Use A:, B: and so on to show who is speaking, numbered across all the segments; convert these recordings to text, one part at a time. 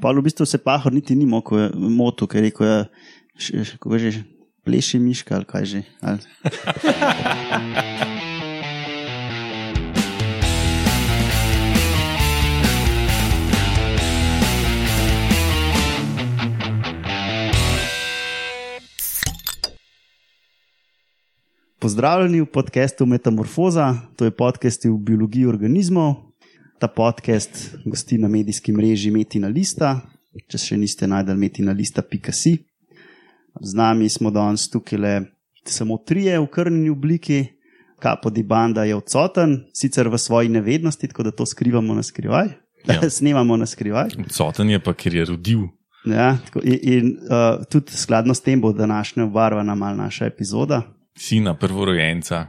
A: pa v bistvu se pahor niti ni mogel moto, ker je rekel, ja, š, š, kako že, pleši miška ali kaj že. Ali. Pozdravljeni v podkastu Metamorfoza, to je podcast v biologiji organizmov. Ta podcast gosti na medijski mreži Metina Lista. Če še niste najdel Metina Lista.si. Z nami smo danes tukaj le samo trije v krnjeni obliki, Kapo di Banda je odsoten, sicer v svoji nevednosti, tako da to skrivamo na skrivaj. Ja. Snemamo na skrivaj.
B: Odsoten je pa, ker je rodil.
A: Ja, tako, in in uh, tudi skladno s tem bo današnja obarvana mal naša epizoda.
B: Sina, prvorojenca.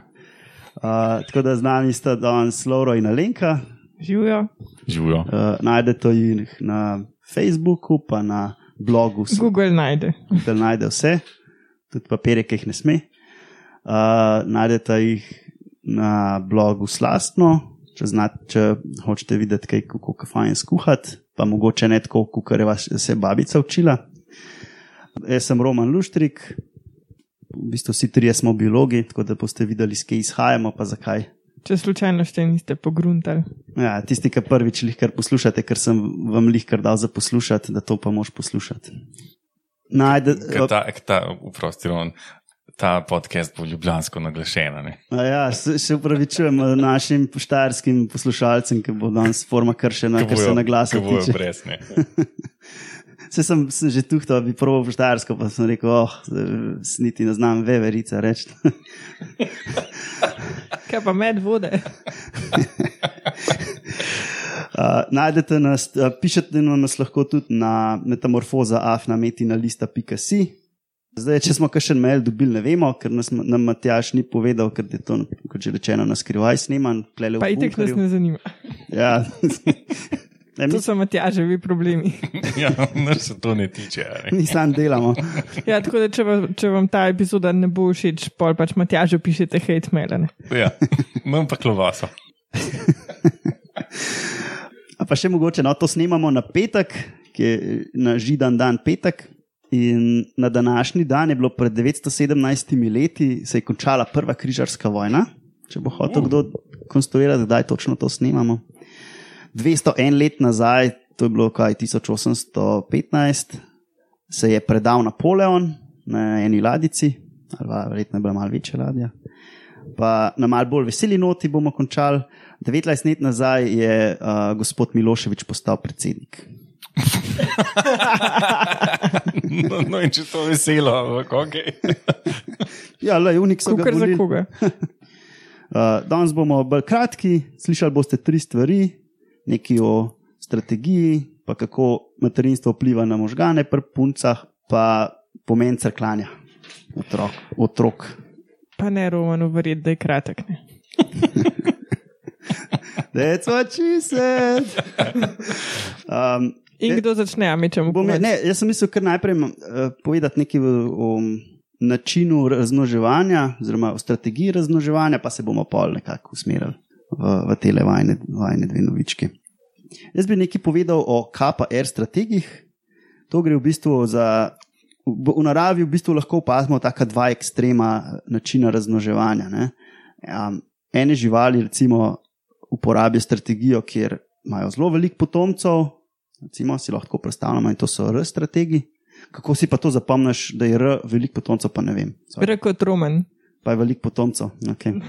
A: Uh, tako da z nami sta danes Laura in Alenka.
C: Živijo.
B: Živijo.
A: Uh, najdete jih na Facebooku, pa na blogu.
C: Google najde.
A: Google najde vse, tudi papirje, ki jih ne sme. Uh, najdete jih na blogu Slastno, če, znat, če hočete videti, kaj, kako je fajn skuhati, pa mogoče ne tako, kot je vas se babica učila. Jaz sem Roman Luštrik, v bistvu vsi trije smo biologi, tako da boste videli, skaj izhajamo, pa zakaj.
C: Če slučajno še niste pogruntali.
A: Ja, tisti, ki prvič lihkar poslušate, ker sem vam lihkar dal za poslušati, da to pa moš poslušati. Najde,
B: Ker Ta, ker ta, uprosti, on, ta podcast bo ljubljansko naglašen. a ne?
A: a ja, se, se upravičujem našim štajerskim poslušalcem, ki bo danes forma kršena, ker se na
B: bojo
A: tiče.
B: brez, ne.
A: Se sem, sem že tuhtal, bi prvo poštarsko, pa sem rekel, oh, s- niti ne znam veverica reči.
C: Kaj pa med vode?
A: Uh, najdete nas, uh, pišete na nas lahko tudi na metamorfoza afnametina.si. Zdaj, če smo kakšen mail dobili, ne vemo, ker nas, nam Matjaš ni povedal, ker je to, kot že rečeno, na skrivaj sneman. v
C: Pa itek nas ne zanima.
A: Ja.
C: To
A: mi,
C: so Matjaževi problemi.
B: Ja, nas se to ne tiče.
A: mi sam delamo.
C: Ja, tako da če, va, če vam ta epizoda ne bo všeč, pol pač Matjažu pišete hate mail.
B: Ja, manj pa klovaso.
A: A pa še mogoče, no, to snemamo na petek, ki je na židan dan petek. In na današnji dan je bilo pred 917 leti, se je končala prva križarska vojna. Če bo hotel kdo konstruirati, kdaj točno to snemamo. 201 let nazaj, to je bilo kaj 1815, se je predal Napoleon na eni ladici, ali pa verjetno je bila malo večja ladja. Pa na mal bolj veseli noti bomo končali. 19 let nazaj je uh, gospod Miloševič postal predsednik.
B: No, no in če to veselo, ampak ok.
A: Ja, le, unik so
C: Kukar za koga.
A: Uh, danes bomo bolj kratki, slišali boste tri stvari, nekaj o strategiji, pa kako materinstvo vpliva na možgane pri puncah, pa pomen crklanja otrok. otrok.
C: Pa ne Romanu verjeti, da je kratek.
A: That's what she said. Um,
C: In kdo začne, a mi čemu
A: bom, ne, jaz sem mislil kar najprej uh, povedati nekaj v, o načinu razmnoževanja, oziroma o strategiji razmnoževanja, pa se bomo pol nekako usmerili v, v te vajne, vajne dve novičke. Jaz bi nekaj povedal o KPR strategijah. To gre v bistvu za. V, v naravi v bistvu lahko opazimo taka dva ekstrema načina razmnoževanja. ne. Um, ene živali, recimo, uporabijo strategijo, kjer imajo zelo veliko potomcev, recimo si lahko predstavljamo, in to so R strategiji. Kako si pa to zapomniš, da je R veliko potomcev, pa ne vem.
C: Kot Roman.
A: Pa je veliko potomcev. Okay.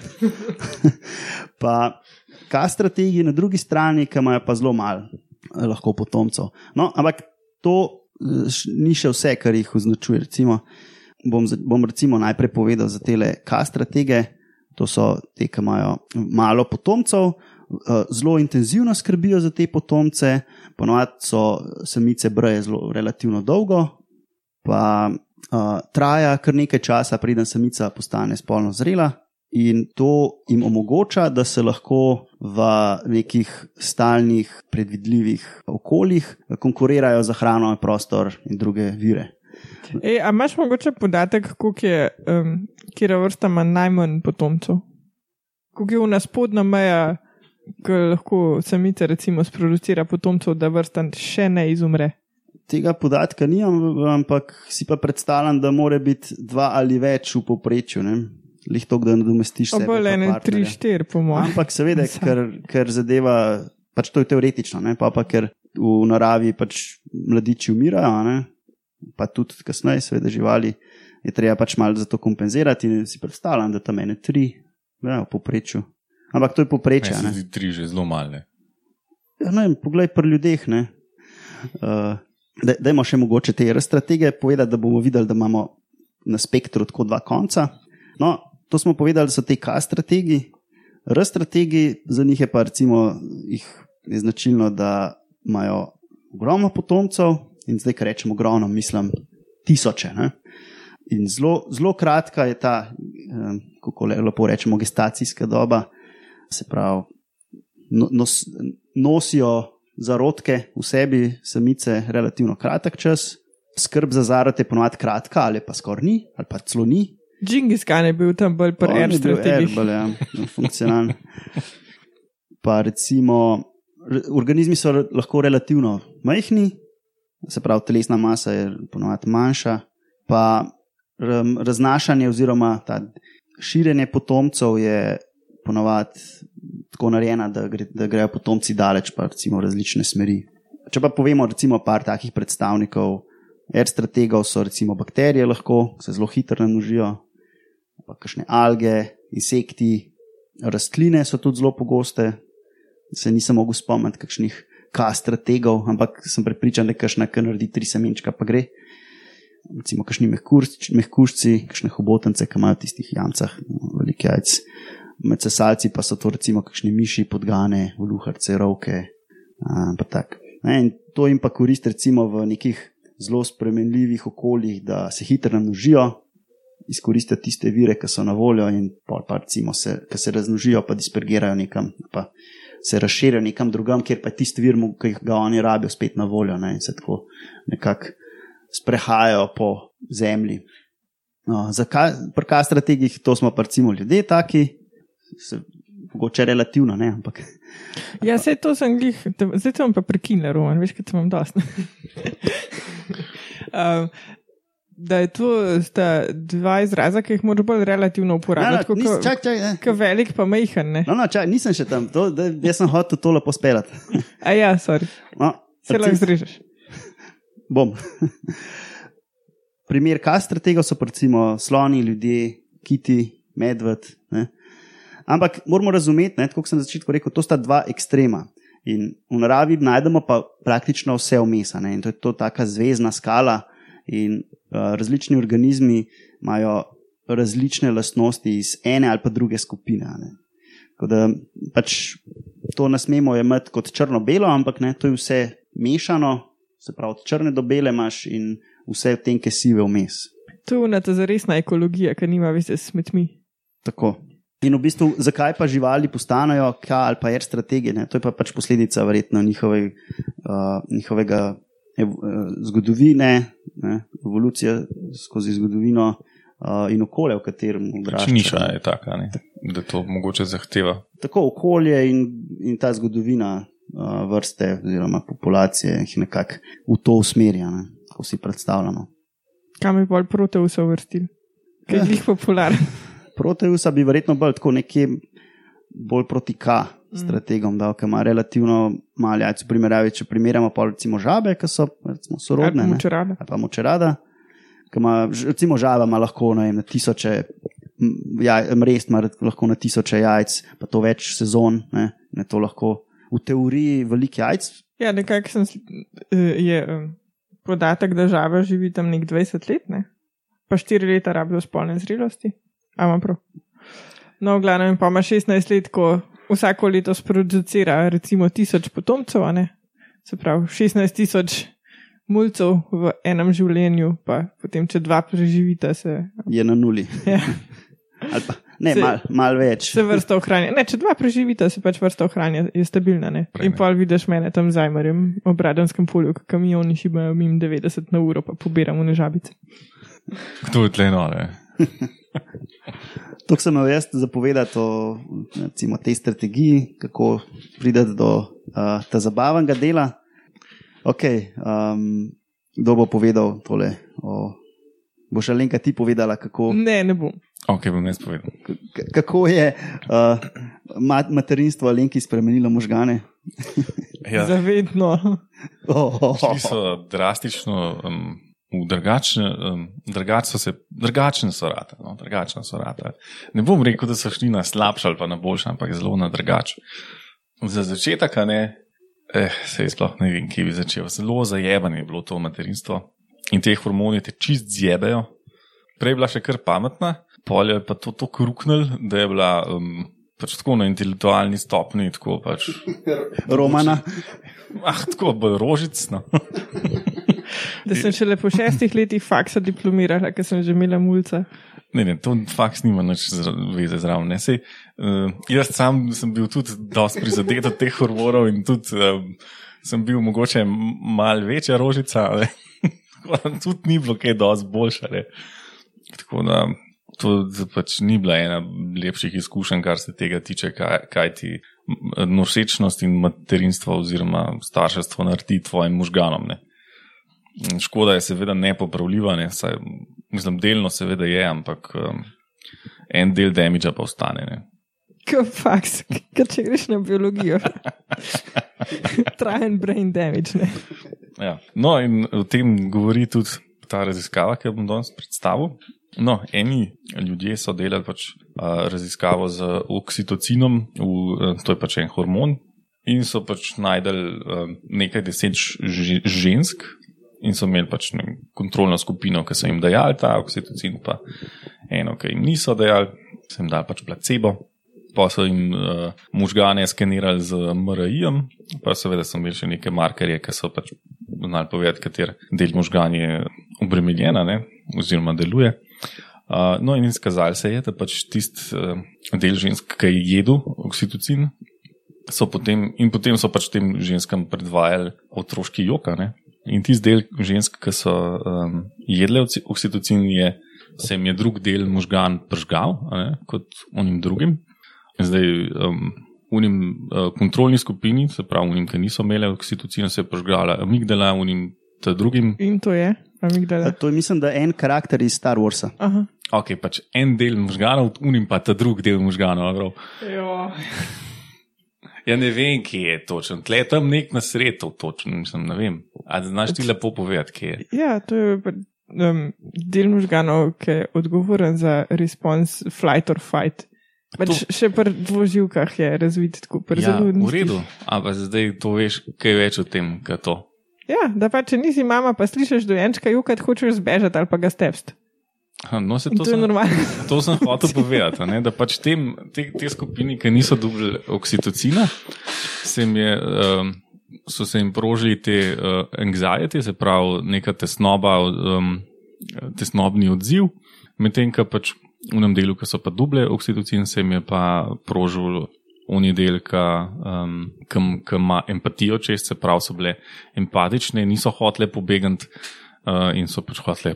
A: pa K strategiji na drugi strani, ki imajo pa zelo malo eh, lahko potomcev. No, ampak to eh, ni še vse, kar jih označuje. Recimo, bom, bom recimo najprej povedal za te K strategije. To so te, ki imajo malo potomcev, eh, zelo intenzivno skrbijo za te potomce, ponovadi so samice breje zelo relativno dolgo, pa traja kar nekaj časa, preden samica postane spolno zrela. In to jim omogoča, da se lahko v nekih stalnih, predvidljivih okoljih konkurirajo za hrano, prostor in druge vire.
C: E, a imaš mogoče podatek, koliko je, um, kjer vrsta ima najmanj potomcev? Koliko je una spodnja meja, ki lahko samica recimo sproducira potomcev, da vrsta še ne izumre?
A: Tega podatka nimam, ampak si pa predstavljam, da mora biti dva ali več v povprečju. Lih to, da nadomestiš vse.
C: Bolj ene, tri, štiri, po mojem.
A: Ampak seveda, ker, ker zadeva, pač to je teoretično, ne? pa pa ker v naravi pač mladiči umirajo, ne? pa tudi kasneje, seveda živali, je treba pač malo za to kompenzirati in si predstavljam, da tam ene tri, ja, v povprečju. Ampak to je povprečje.
B: Ne, zdi tri že zelo male.
A: Ja, ne, poglej pri ljudeh, ne. Uh, Dajmo še mogoče te strategije povedati, da bomo videli, da imamo na spektru tako dva konca. No, to smo povedali, da so te K strategiji. R strategiji, za njih je pa recimo jih značilno, da imajo ogromno potomcev in zdaj, kar rečemo ogromno, mislim tisoče. Ne? In zelo, zelo kratka je ta, eh, kako lepo rečemo, gestacijska doba, se pravi, no, nos, nosijo zarodke v sebi, samice, relativno kratek čas, skrb za zarod je ponovadi kratka, ali pa skoraj ni, ali pa celo ni.
C: Džingis Khan je bil tam bolj prvi,
A: bolj ja, funkcionalen. Pa recimo, organizmi so lahko relativno majhni, se pravi, telesna masa je ponovadi manjša, pa raznašanje oziroma širjenje potomcev je ponovadi tako narejena, da, gre, da grejo potomci daleč, pa recimo v različne smeri. Če pa povemo, recimo, par takih predstavnikov, R-strategov so recimo bakterije, lahko se zelo hitro namnožijo, pa kakšne alge, insekti, rastline so tudi zelo pogoste. Se nisem mogel spomniti kakšnih K-strategov, ampak sem prepričan, da je kakšna, ki naredi tri semenčka, pa gre. Recimo, kakšni mehkušci, kakšne hobotence, ki imajo v tistih jamcah, velike jajce med sesalci pa so to recimo kakšni miši, podgane, vluharce, roke. In to jim pa koristi recimo v nekih zelo spremenljivih okoljih, da se hitro namnožijo, izkoristijo tiste vire, ki so na voljo in pa recimo se, ki se razmnožijo, pa dispergirajo nekam, pa se razširijo nekam drugam, kjer pa je tisti vir, ki ga oni rabijo, spet na voljo ne? in se tako nekako sprehajajo po zemlji. No, zakaj, pri kaj strategijah, to smo pa recimo ljudje taki, se, mogoče relativno, ne, ampak.
C: Ja, se to sem jih, zdaj sem pa prekinil, roman, veš, kaj sem vam dosti. um, da je to dva izraza, ki jih moraš bolj relativno uporabljati.
A: No, no, čak, čak,
C: kot velik, pa majhen.
A: No, no, čak, nisem še tam, to, da, jaz sem hotel to lepo speljati.
C: A ja, sorry. No, se lahko zrežeš.
A: Bom. Primer kastratega so recimo sloni, ljudje, kiti, medved. Ne? Ampak moramo razumeti, kot sem na začetku rekel, to sta dva ekstrema. In v naravi najdemo pa praktično vse vmesane. In to je to taka zvezdna skala, in uh, različni organizmi imajo različne lastnosti iz ene ali pa druge skupine. Da, pač to ne smemo imeti kot črno-belo, ampak ne, to je vse mešano, se pravi, od črne do bele imaš in vse v tem, ki si vmes.
C: To je ta zaresna ekologija, ki nima veze s smetmi.
A: Tako. In v bistvu, zakaj pa živali postanejo K ali pa R strategije? Ne? To je pa pač posledica verjetno njihove, uh, njihovega ev, uh, zgodovine, ne? evolucije skozi zgodovino uh, in okolje, v katerem
B: odraščajo. Niša je taka, ne? da to mogoče zahteva.
A: Tako okolje in, in ta zgodovina uh, vrste oziroma populacije jih nekako v to usmerja, ne? ko si predstavljamo.
C: Kam je bolj proteus uvrstili? Kaj je njih popularen?
A: Proteusa bi verjetno bolj tako nekje bolj proti K strategom, da ima relativno malo jajc. V primerjavi, če primerjamo pa recimo žabe, ki so recimo, sorodne.
C: Ali močerada.
A: Ali pa močerada. Ima, recimo žaba ima lahko vem, na tisoče jaj, mrest, ima lahko na tisoče jajc, pa to več sezon, ne, ne to lahko v teoriji velik jajc.
C: Ja, nekako sem, eh, je eh, podatek, da žaba živi tam nek 20 let, ne? pa 4 leta rabijo spolne zrelosti. Ampak prav. No, glavno, pa ima 16 let, ko vsako leto sproducira recimo tisoč potomcev, se pravi 16 tisoč mulcev v enem življenju, pa potem, če dva preživita, se.
A: Je na nuli. Ja. Pa, ne, malo mal več.
C: Se vrsta ohranja. Ne, če dva preživita, se pač vrsta ohranja, je stabilna. Ne? In pa vidiš mene tam zajmarjem v Bradenskem polju, kamioni šibajo mim 90 na uro, pa pobiramo nežabice.
B: Kdo je tle nore?
A: To sem imel jaz zapovedati o recimo, tej strategiji, kako prideti do uh, tega zabavnega dela. Okay, um, Kdo bo povedal tole? O, boš Alenka ti povedala, kako,
C: Ne, ne bom.
B: Ok, bom jaz povedal.
A: kako je uh, mat, materinstvo Alenki spremenilo možgane?
B: Ja,
C: Zavedno.
A: Oh, oh,
B: šli so drastično. Um, V drugačne, um, drugač so se, drugačne so rata, no, drugačne so rata. Ne bom rekel, da so šli na slabše ali pa na boljše, ampak zelo na drugače. Za začetek, ne, eh, se sploh ne vem, kje bi začel. Zelo zajebano je bilo to materinstvo in te hormoni te čist zjebejo. Prej je bila še kar pametna, pol je pa to tako ruknil, da je bila um, pač tako na intelektualni stopni, tako pač,
A: Romana,
B: ah, tako bolj rožic. No.
C: Da sem šele po šestih letih faksa diplomirala, ker sem že imela mulca.
B: Ne, ne, to faks nima nič veze zraven. ne. Sej, uh, jaz sam sem bil tudi dosti prizadet od teh hormonov in tudi um, sem bil mogoče mal večja rožica, da tudi ni bilo kaj dosti boljše. Ne. Tako da to pač ni bila ena lepših izkušenj, kar se tega tiče, kaj, kaj ti nosečnost in materinstvo oziroma starševstvo naredi tvojim možganom. Ne. Škoda je seveda nepopravljiva, ne, saj, mislim, delno seveda je, ampak um, en del damage pa ostane. Ne.
C: Kot faks, ker če greš na biologijo. Trajen brain damage. Ne?
B: Ja. No, in o tem govori tudi ta raziskava, ki jo bom danes predstavil. No, eni ljudje so delali pač, a, raziskavo z oksitocinom, v, a, to je pač en hormon, in so pač najdel nekaj deset žensk. In so imeli pač ne, kontrolno skupino, ki so jim dajali ta oksitocin, pa eno, ki jim niso dajali, so jim dali pač placebo. Pa so jim uh, možgane skenirali z MRI-jem, pa seveda so imeli še neke markerje, ki so pač znali povedati, kater del možgan je obremenjena, ne, oziroma deluje. Uh, no, in izkazali se je, da pač tisti uh, del žensk, ki je jedel oksitocin, so potem, in potem so pač tem ženskam predvajali otroški joka. Ne. In tisti del žensk, ki so um, jedle oci- oksitocin, je, se jim je drug del možgan pržgal, a ne, kot onim drugim. Zdaj, um, unim uh, kontrolni skupini, se pravi, unim, ki niso imeli oksitocina, se je požgala amigdala, unim ta drugim.
C: In to je, amigdala.
A: to je mislim, da en karakter iz Star Warsa.
C: Aha.
B: Ok, pač en del možganov, unim pa ta drug del možganov. Ja, ne vem, kje je točen. Tle je tam nek na sredo točen, mislim, ne vem. A znaš ti lepo povedati, kje je?
C: Ja, to je um, del možganov, ki je odgovoren za response flight or fight. Pač
B: To-
C: še pri dvoživkah je razvit tako. pri
B: Ja,
C: zelo
B: v redu, ampak zdaj to veš, kaj več o tem, kot to.
C: Ja, da pa če nisi mama, pa slišiš dojenčka jukati, hočeš zbežati ali pa ga stepst.
B: No, se to,
C: to je
B: sem,
C: normalno.
B: to sem hotel povedati, a ne, da pač tem, te, te skupini, ki niso dobili oksitocina, se je, um, so se jim prožili te uh, anxiety, se pravi neka tesnoba, um, tesnobni odziv, medtem ko pač v enem delu, ki so pa duble oksitocin, se jim je pa prožil oni del, ki um, ima empatijo čez, se pravi, so bile empatične, niso hotele pobegati uh, in so pač hotele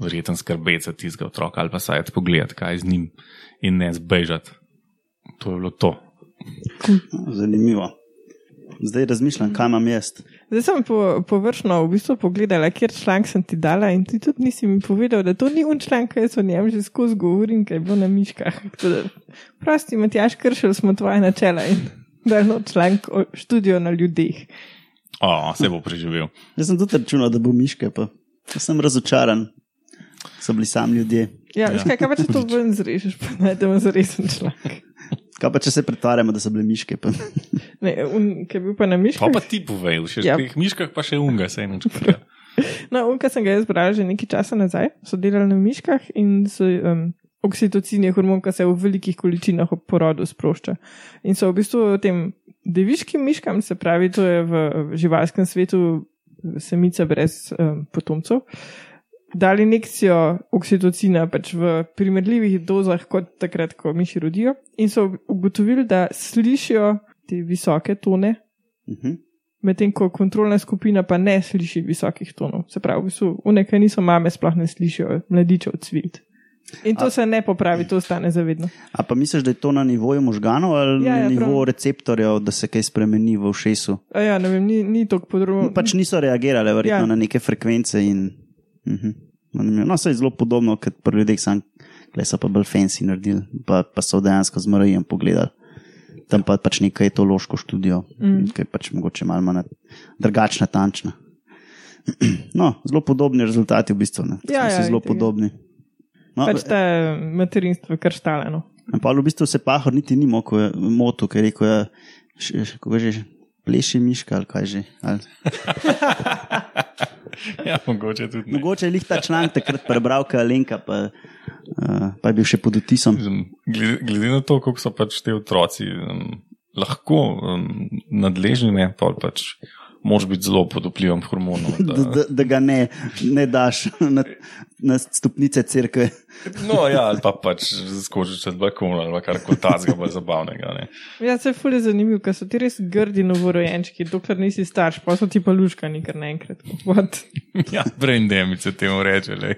B: verjeten skrbeti za tistega otroka ali pa saj pogledati, kaj je z njim in ne zbežati. To je bilo to.
A: Zanimivo. Zdaj razmišljam, kaj imam jaz.
C: Zdaj sem po, površno v bistvu pogledala, kjer članek sem ti dala in ti tudi nisi mi povedal, da to ni un članek, jaz o njem že skozi govorim, kaj je bilo na miškah. Da, Prosti, Matjaš, kršili smo tvoje načela in dal članek o študijo na ljudeh.
B: O, se bo preživel.
A: Jaz sem tudi računal, da bo miške, pa pa sem razočaran. So bili sami ljudje.
C: Ja, veš kaj, kaj pa če to ven zrežeš, pa najdemo za resen članek.
A: Kaj pa če se pretvarjamo, da so bile miške? Pa?
C: Ne, un, ki je bil pa na
B: Pa
C: miškah.
B: pa ti povej, še
C: Ja.
B: v teh miškah pa še unga, se eno čuti.
C: No, un, ki sem ga jaz brala že nekaj časa nazaj, so delali na miškah in so, um, oksitocin je hormon, ki se v velikih količinah ob porodu sprošča. In so v bistvu tem deviškim miškam, se pravi, to je v živalskem svetu samica brez um, potomcev, dali injekcijo oksitocina pač v primerljivih dozah kot takrat, ko miši rodijo, in so ugotovili, da slišijo te visoke tone
A: Mhm.
C: medtem ko kontrolna skupina pa ne sliši visokih tonov. Se pravi, v bistvu, uneke niso mame, sploh ne slišijo mladičev cvilt. In to se ne popravi, to ostane zavedno.
A: A pa misliš, da je to na nivoju možganov ali
C: Ja,
A: na
C: ja,
A: nivoju
C: prav.
A: receptorjev, da se kaj spremeni v ušesu?
C: A ja, ne vem, ni, ni tako podrobno.
A: Pač niso reagirali, verjetno,
C: ja.
A: na neke frekvence. In, uh -huh. No, se je zelo podobno, kot pri ljudeh, sam, klej so pa bolj fancy naredili, pa, pa so dejansko z MRI-jem pogledali. Tam pa pač nekaj etološko študijo, mm. ki je pač mogoče malo manj drugačna, tančna. No, zelo podobni rezultati v bistvu. Ne.
C: Ja, ja,
A: zelo
C: je.
A: podobni. No,
C: Pač ta materinstvo je kar štaleno.
A: Pa v bistvu se pahor niti ni mogel motu, ker je rekel, ja, kako že, pleši miška ali kaj že. Ali.
B: Ja, mogoče tudi. Ne.
A: Mogoče je ta članek takrat prebral, kaj Alenka, pa, uh, pa je bil še pod utisom.
B: Glede, glede na to, kako so pač te otroci um, lahko um, nadležni, ne, pa pač moraš biti zelo pod vplivom hormonov.
A: Da,
B: Da,
A: da, da ga ne, ne daš na, na stopnice crkve.
B: no, ja, ali pa pač skočiš čez balkon ali pa karkoli tazga bolj zabavnega. Ne.
C: Ja, se je fulje zanimivo, ker so ti res grdi novorojenčki, dokler nisi starš, pa so ti pa luškani kar naenkrat. What?
B: Ja, brain damage se temu reče. Le.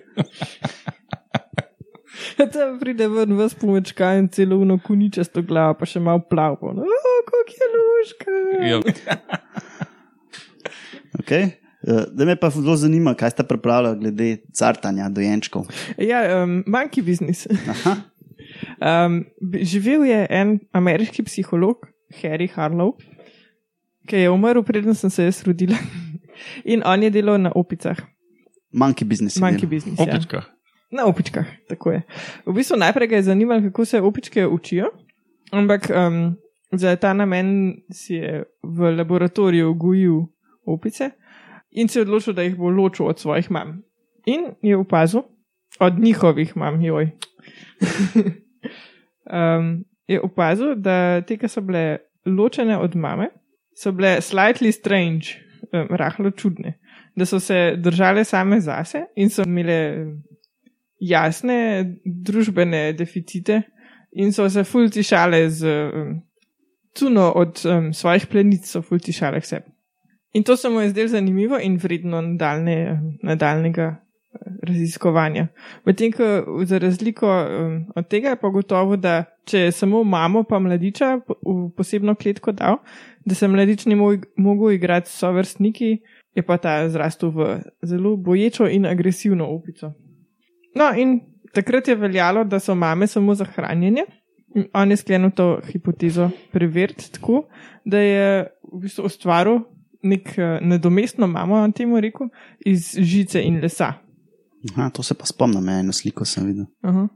C: Tam pride ven vas pomečka in celo uno kuničasto glavo, pa še malo plavo. No, kako je luška.
B: Ja,
A: Okay? Uh, da me pa zelo zanima, kaj sta pripravljala glede cartanja dojenčkov.
C: Ja, um, monkey business.
A: Aha,
C: Um, živel je en ameriški psiholog, Harry Harlow, ki je umrl, preden sem se jaz rodila. In on je delal na opicah,
A: monkey business. je
C: monkey
A: delal.
C: business. Ja. Na opičkah, tako je. V bistvu najprej ga je zanimalo, kako se opičke učijo, ampak um, za ta namen si je v laboratoriju gojil opice in se je odločil, da jih bo ločil od svojih mam. In je opazil, od njihovih mam, joj. um, je opazil, da te, ki so bile ločene od mame, so bile slightly strange, um, rahlo čudne, da so se držale same zase in so imele jasne družbene deficite in so se fultišale z um, cuno od um, svojih plenic, so fultišale k sebi. In to se mu je zdelo zanimivo in vredno nadaljne, nadaljnega uh, raziskovanja. Medtem ko za razliko od tega je pa gotovo, da če je samo mamo pa mladiča v posebno kletko dal, da se mladič ni mo- mogel igrati s sovrstniki, je pa ta zrastel v zelo boječo in agresivno opico. No, in takrat je veljalo, da so mame samo za hranjenje. In On je sklenil to hipotezo preveriti tako, da je v bistvu ustvaril nek eh, nadomestno mamo, on temu rekel, iz žice in lesa.
A: Aha, to se pa spomnim, eno sliko sem videl.
C: Aha.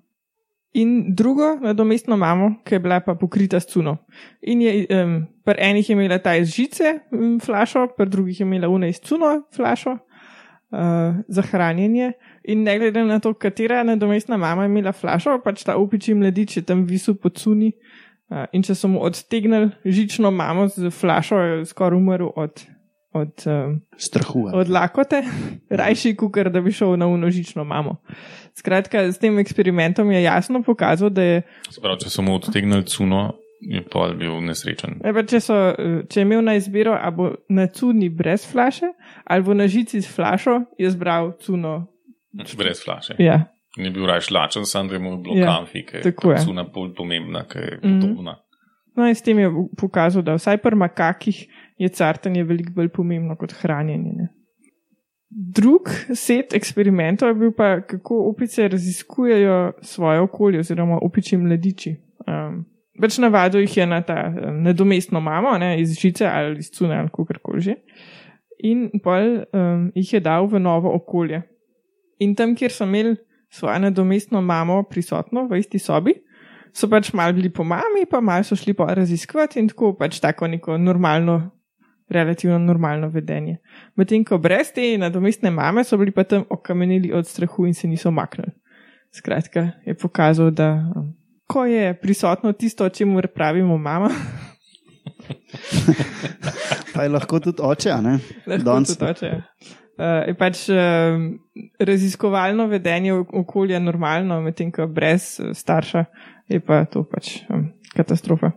C: In drugo nadomestno mamo, ki je bila pa pokrita s cuno. In je um, pri enih je imela ta iz žice um, flašo, pri drugih je imela una iz cuno flašo uh, za hranjenje. In ne glede na to, katera nadomestna mama je imela flašo, pač ta opiči mladič je tam visel po cuni. Uh, in če so mu odtegnili žično mamo z flašo, je skoraj umrl od, od um,
A: Strahu.
C: od lakote, rajši kukar, da bi šel na unožično mamo. Skratka, s tem eksperimentom je jasno pokazal, da je,
B: Se pravi, če so mu odtegnili cuno, je pa bil nesrečen.
C: e, pa če, so, eh, če je imel na izbiro, ali bo na cuni brez flaše, ali bo na žici s flašo, je zbral cuno.
B: Brez flaše.
C: Ja,
B: Ni bil rajš lačen, sam da je mu bilo
C: Ja,
B: kamfi, ker
C: tako je.
B: je cuna bolj pomembna, ker je
C: Mhm.
B: podobna.
C: no in s tem je pokazal, da vsaj pri makakih je cartanje veliko bolj pomembno kot hranjenje. Ne? Drug set eksperimentov je bil pa, kako opice raziskujejo svoje okolje, oziroma opiči mladiči. Um, Več navadil jih je na ta um, nadomestno mamo, ne, iz žice ali iz cune ali kako koli že. In pol um, jih je dal v novo okolje. In tam, kjer so imeli svojo nadomestno mamo prisotno v isti sobi, so pač mal bili po mami, pa mal so šli pa raziskovati in tako pač tako neko normalno, relativno normalno vedenje. Medtem ko brez te nadomestne mame so bili pa tam okamenili od strahu in se niso maknili. Skratka, je pokazal, da um, ko je prisotno tisto, o čemer pravimo mama,
A: Pa je lahko tudi oče, a ne?
C: lahko
A: Danes-
C: to toče. Uh, je pač um, raziskovalno vedenje ok- okolja normalno, medtem ko brez eh, starša je pa to pač um, katastrofa.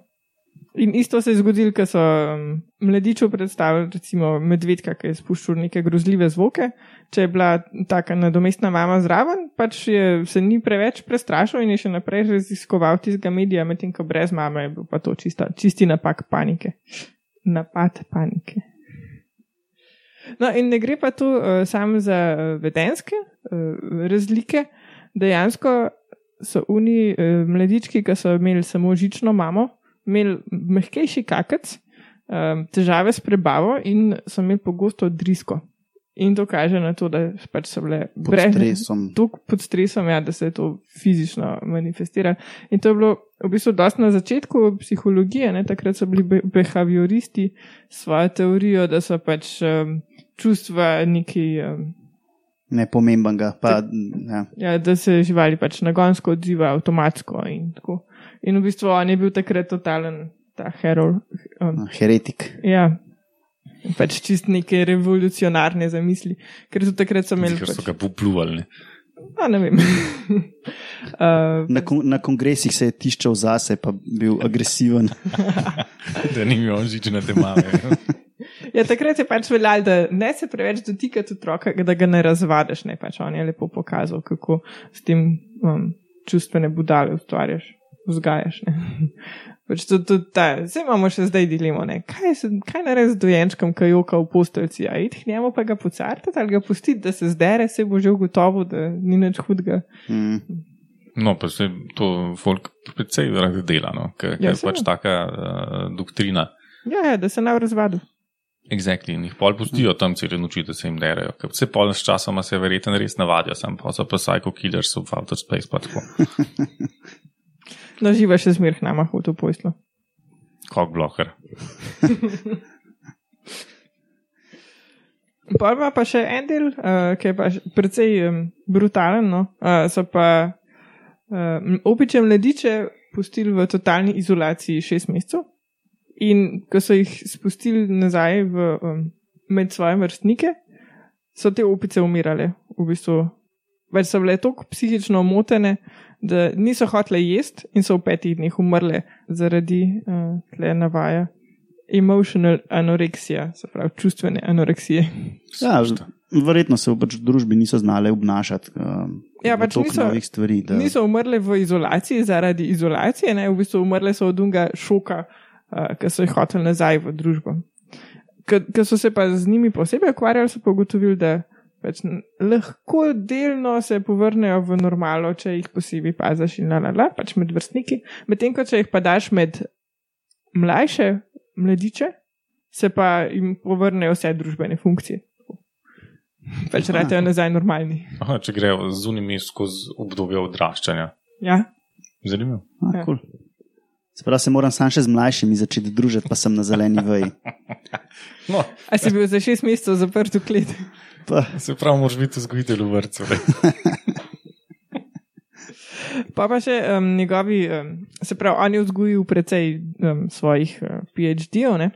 C: In isto se je zgodilo, ko so um, mladiču predstavili, recimo medvedka, ki je spuščal neke grozljive zvoke. Če je bila taka nadomestna mama zraven, pač je, se ni preveč prestrašil in je še naprej raziskoval tistega medija, medtem ko brez mame je bil pa to čista, čisti napak panike. Napad panike. No, in ne gre pa tu uh, samo za uh, vedenske uh, razlike. Dejansko so oni uh, mladički, ki so imeli samo žično mamo, imeli mehkejši kakec, um, težave s prebavo in so imeli pogosto drisko. In to kaže na to, da pač so bile
A: Pod
C: brez
A: stresom.
C: Pod stresom, ja, da se to fizično manifestira. In to je bilo v bistvu dosti na začetku psihologije, ne? takrat so bili be behavioristi svojo teorijo, da so pač um, čustva neki. Um,
A: Nepomembenega. Pa, ja.
C: Ja, da se živali pač nagonsko odzivajo, avtomatsko. In, tako. in v bistvu on je bil takrat totalen, ta heroj. Um,
A: Heretik.
C: ja, pač čist neke revolucionarne zamisli, ker so takrat so imeli.
B: Ker so
C: Pač,
B: ga popluvali. ne.
C: a, ne vem. uh,
A: Na, kon, na kongresih se je tiščal zase, pa bil agresiven.
B: Da ni imel žične te mame.
C: ja, takrat je pač veljalo, da ne se preveč dotikati otroka, da ga ne razvadeš. Ne, pač on je lepo pokazal, kako s tem um, čustvene budale ustvarjaš, vzgajaš. ne. Pač to, to, ta, zdaj imamo še zdaj dilemo, ne. kaj, se- kaj narediti z dojenčkom, ki joka v posteljci, a iti k njemu pa ga pocartati ali ga pustiti, da se zdere, se bo že ugotovil, da ni nič hudega.
A: Mm.
B: No, pa se to folk precej rad dela, no? ker
C: Ja,
B: je pač taka uh, doktrina.
C: Ja, ja, da se ne razvadu.
B: Exactly. In jih pol pustijo tam cele noči, da se jim derajo. Ker vse pol s časoma se verjetno res navadijo, sam pa so pa psycho killers v outer space. Pa tako.
C: No, živa še zmerh nama v to poslo.
B: Kog bloker.
C: Pa ima pa še en del, uh, ki je pa precej um, brutalen. No? Uh, so pa uh, opiče mladiče pustili v totalni izolaciji šest mesecev, in ko so jih spustili nazaj v, um, med svoje vrstnike, so te opice umirale. V bistvu, več so bile tako psihično omotene, da niso hotele jesti in so v petih dneh umrle zaradi uh, tle navaja. Emotional anoreksija, se pravi čustvene anoreksije.
A: Ja, verjetno se v pač družbi niso znale obnašati. Um,
C: Ja, pač niso-
A: stvari. Da,
C: Niso umrle v izolaciji zaradi izolacije, ne, v bistvu umrle so od unga šoka, uh, ki so jih hoteli nazaj v družbo. Ker so se pa z njimi posebej ukvarjali, so pa ugotovili, da pač lahko delno se povrnejo v normalo, če jih posebej paziš in la la la, pač med vrstniki. Medtem ko če jih pa daš med mlajše mladiče, se pa jim povrnejo vse družbene funkcije. Pač
A: Aha.
C: ratejo nazaj normalni.
B: Aha, če grejo z unimi skozi obdobje odraščanja.
C: Ja.
B: Zanimivo.
A: A, cool. Se pravi, se moram sam še z mlajšimi začeti družiti, pa sem na zeleni veji.
B: No,
C: A si bil za šest mesecev zaprt v klet?
A: Pa,
B: se pravi, moraš biti vzgojitelj v vrtu.
C: Pa pa še um, njegovi, um, se pravi, on je vzgojil precej um, svojih uh, PhD-ov, ne?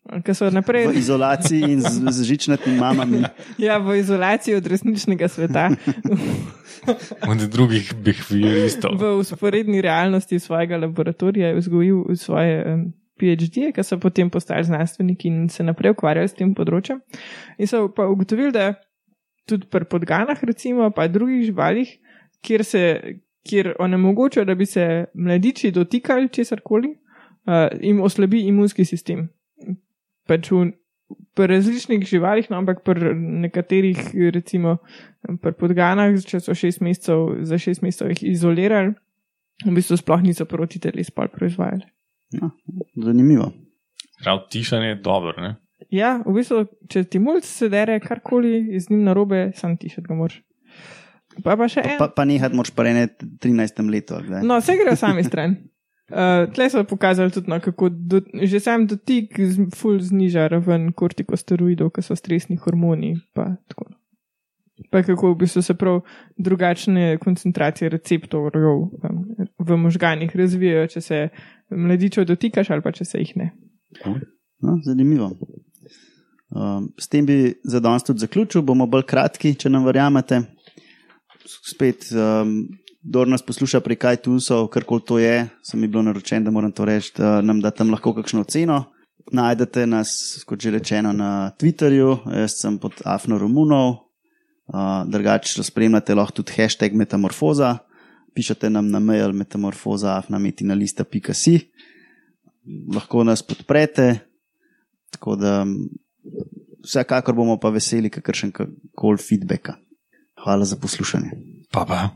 C: Ki so
A: v
C: naprej
A: izolaciji in z, z žičnatimi mamami.
C: ja, v izolaciji od resničnega sveta,
B: Od drugih behavioristov.
C: v usporedni realnosti svojega laboratorija je vzgojil svoje um, PhD-je, ki so potem postali znanstveniki in se naprej ukvarjali s tem področjem. In so pa ugotovili, da tudi pri podganah, recimo, pa drugih živalih, kjer se. Kjer onemogočajo, da bi se mladiči dotikali česar koli, uh, jim oslabi imunski sistem. Pač v, pri različnih živalih, no, ampak pri nekaterih, recimo pri podganah, če so šest mesecev, za šest mesecev jih izolirali, v bistvu sploh niso proti teles pol proizvajali.
A: No, zanimivo.
B: Prav tišanje je dobro. Ne?
C: Ja, v bistvu, če ti mulj se dere karkoli z njim narobe, sam tišati ga moraš. Pa pa še en.
A: Pa, pa nehati moraš pa ene 13. letu. ali kdaj?
C: No, vse gre sami stran. Uh, tle so pokazali tudi, no, kako do, že sam dotik z, ful zniža raven kortikosteroidov, ki so stresni hormoni. Pa, tako. pa kako v bistvu se prav drugačne koncentracije receptorjev um, v možganih razvijajo, če se mladičev dotikaš ali pa če se jih ne.
A: No, zanimivo. Um, s tem bi za danes tudi zaključil, bomo bolj kratki, če nam verjamete. Spet, um, kdo nas posluša pri kaj Tunsov, karkoli to je, sem mi bilo naročen, da moram to reči, da nam da tam lahko kakšno oceno. Najdete nas, kot že rečeno, na Twitterju, jaz sem pod Afno Romunov, uh, drugače spremljate lahko tudi hashtag Metamorfoza, pišete nam na mail metamorfoza, afnametinalista.si, lahko nas podprete, tako da vsekakor bomo pa veseli kakršen koli feedbacka. Hvala za poslušanje.
B: Pa pa.